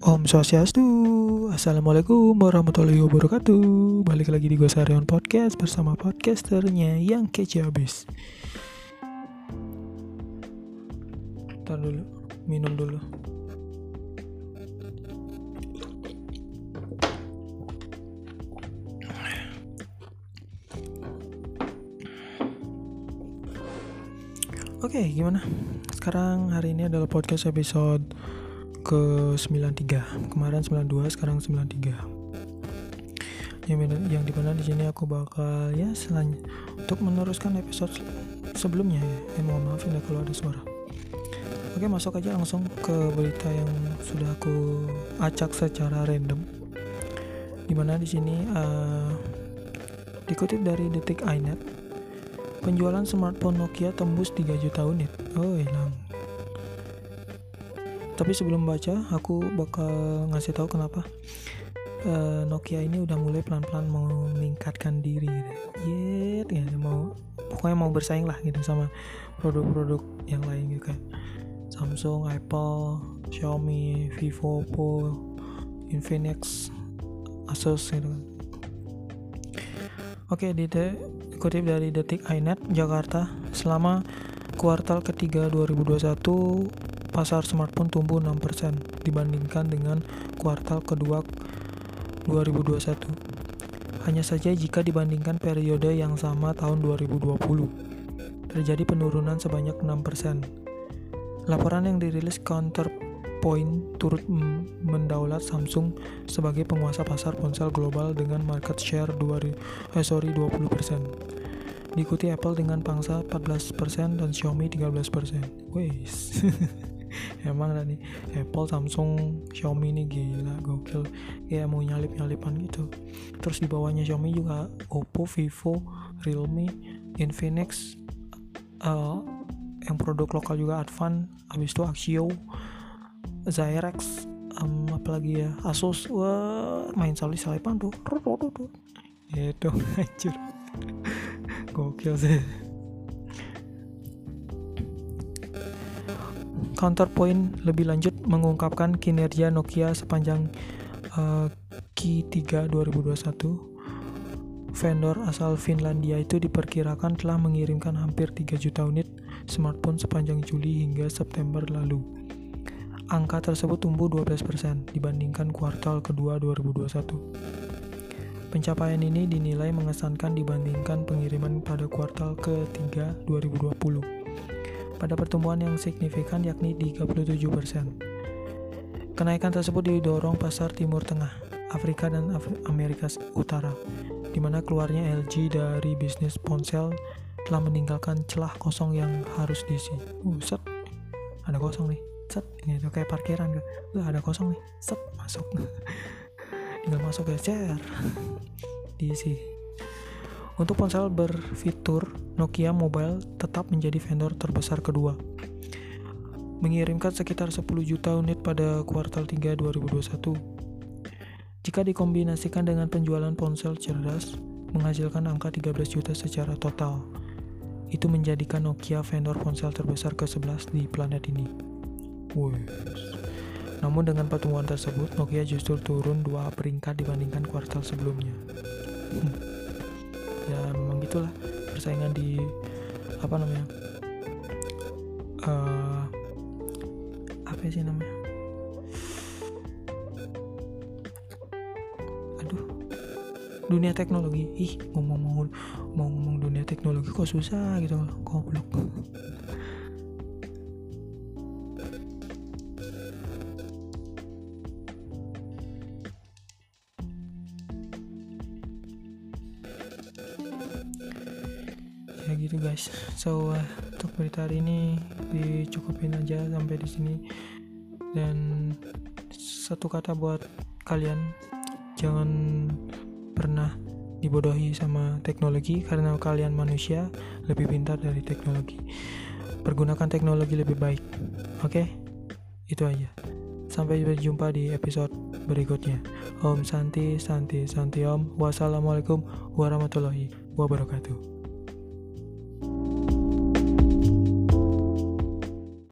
Om Swastiastu. Assalamualaikum warahmatullahi wabarakatuh. Balik lagi di Gosarion Podcast Bersama podcasternya yang kece abis Ntar dulu, minum dulu. Oke, gimana? Sekarang hari ini adalah podcast episode ke 93 kemarin 92 sekarang 93 yang, yang di mana di sini aku bakal ya selanjutnya untuk meneruskan episode sebelumnya ya. Eh, mohon maaf ya kalau ada suara. Oke masuk aja langsung ke berita yang sudah aku acak secara random. Di mana di sini uh, dikutip dari detik iNet penjualan smartphone Nokia tembus 3 juta unit. Oh hilang tapi sebelum baca aku bakal ngasih tahu kenapa uh, Nokia ini udah mulai pelan-pelan meningkatkan diri gitu. Yet, ya mau pokoknya mau bersaing lah gitu sama produk-produk yang lain gitu kayak Samsung, Apple, Xiaomi, Vivo, Oppo, Infinix, Asus gitu kan. Oke, di dikutip dari Detik iNet Jakarta selama kuartal ketiga 2021 pasar smartphone tumbuh 6% dibandingkan dengan kuartal kedua 2021. Hanya saja jika dibandingkan periode yang sama tahun 2020, terjadi penurunan sebanyak 6%. Laporan yang dirilis Counterpoint turut mendaulat Samsung sebagai penguasa pasar ponsel global dengan market share 2, eh, sorry, 20%. Diikuti Apple dengan pangsa 14% dan Xiaomi 13%. Wes. emang tadi Apple Samsung Xiaomi ini gila gokil. Kayak mau nyalip nyalipan gitu. Terus di bawahnya Xiaomi juga Oppo Vivo Realme Infinix uh, yang produk lokal juga Advan habis itu Axio Zyrex um, apalagi ya Asus. Wah main salip salipan tuh. Itu hancur gokil sih Counterpoint lebih lanjut mengungkapkan kinerja Nokia sepanjang uh, Q3 2021. Vendor asal Finlandia itu diperkirakan telah mengirimkan hampir 3 juta unit smartphone sepanjang Juli hingga September lalu. Angka tersebut tumbuh 12% dibandingkan kuartal kedua 2021. Pencapaian ini dinilai mengesankan dibandingkan pengiriman pada kuartal ketiga 2020 pada pertumbuhan yang signifikan yakni 37%. Kenaikan tersebut didorong pasar Timur Tengah, Afrika dan Af Amerika Utara, di mana keluarnya LG dari bisnis ponsel telah meninggalkan celah kosong yang harus diisi. Uh, ada kosong nih, set, ini tuh kayak parkiran kan, uh, ada kosong nih, set, masuk, tinggal masuk ya, share, diisi. Untuk ponsel berfitur, Nokia Mobile tetap menjadi vendor terbesar kedua. Mengirimkan sekitar 10 juta unit pada kuartal 3 2021. Jika dikombinasikan dengan penjualan ponsel cerdas, menghasilkan angka 13 juta secara total. Itu menjadikan Nokia vendor ponsel terbesar ke-11 di planet ini. Wih. Namun dengan pertumbuhan tersebut, Nokia justru turun dua peringkat dibandingkan kuartal sebelumnya. Hmm gitulah persaingan di apa namanya uh, apa sih namanya? Aduh dunia teknologi. Ih ngomong ngomong mau ngomong dunia teknologi kok susah gitu ya gitu guys. So uh, untuk berita hari ini dicukupin aja sampai di sini. Dan satu kata buat kalian jangan pernah dibodohi sama teknologi karena kalian manusia lebih pintar dari teknologi. Pergunakan teknologi lebih baik oke? Okay? itu aja. Sampai berjumpa di episode berikutnya. Om Santi Santi Santi Om. Wassalamualaikum warahmatullahi wabarakatuh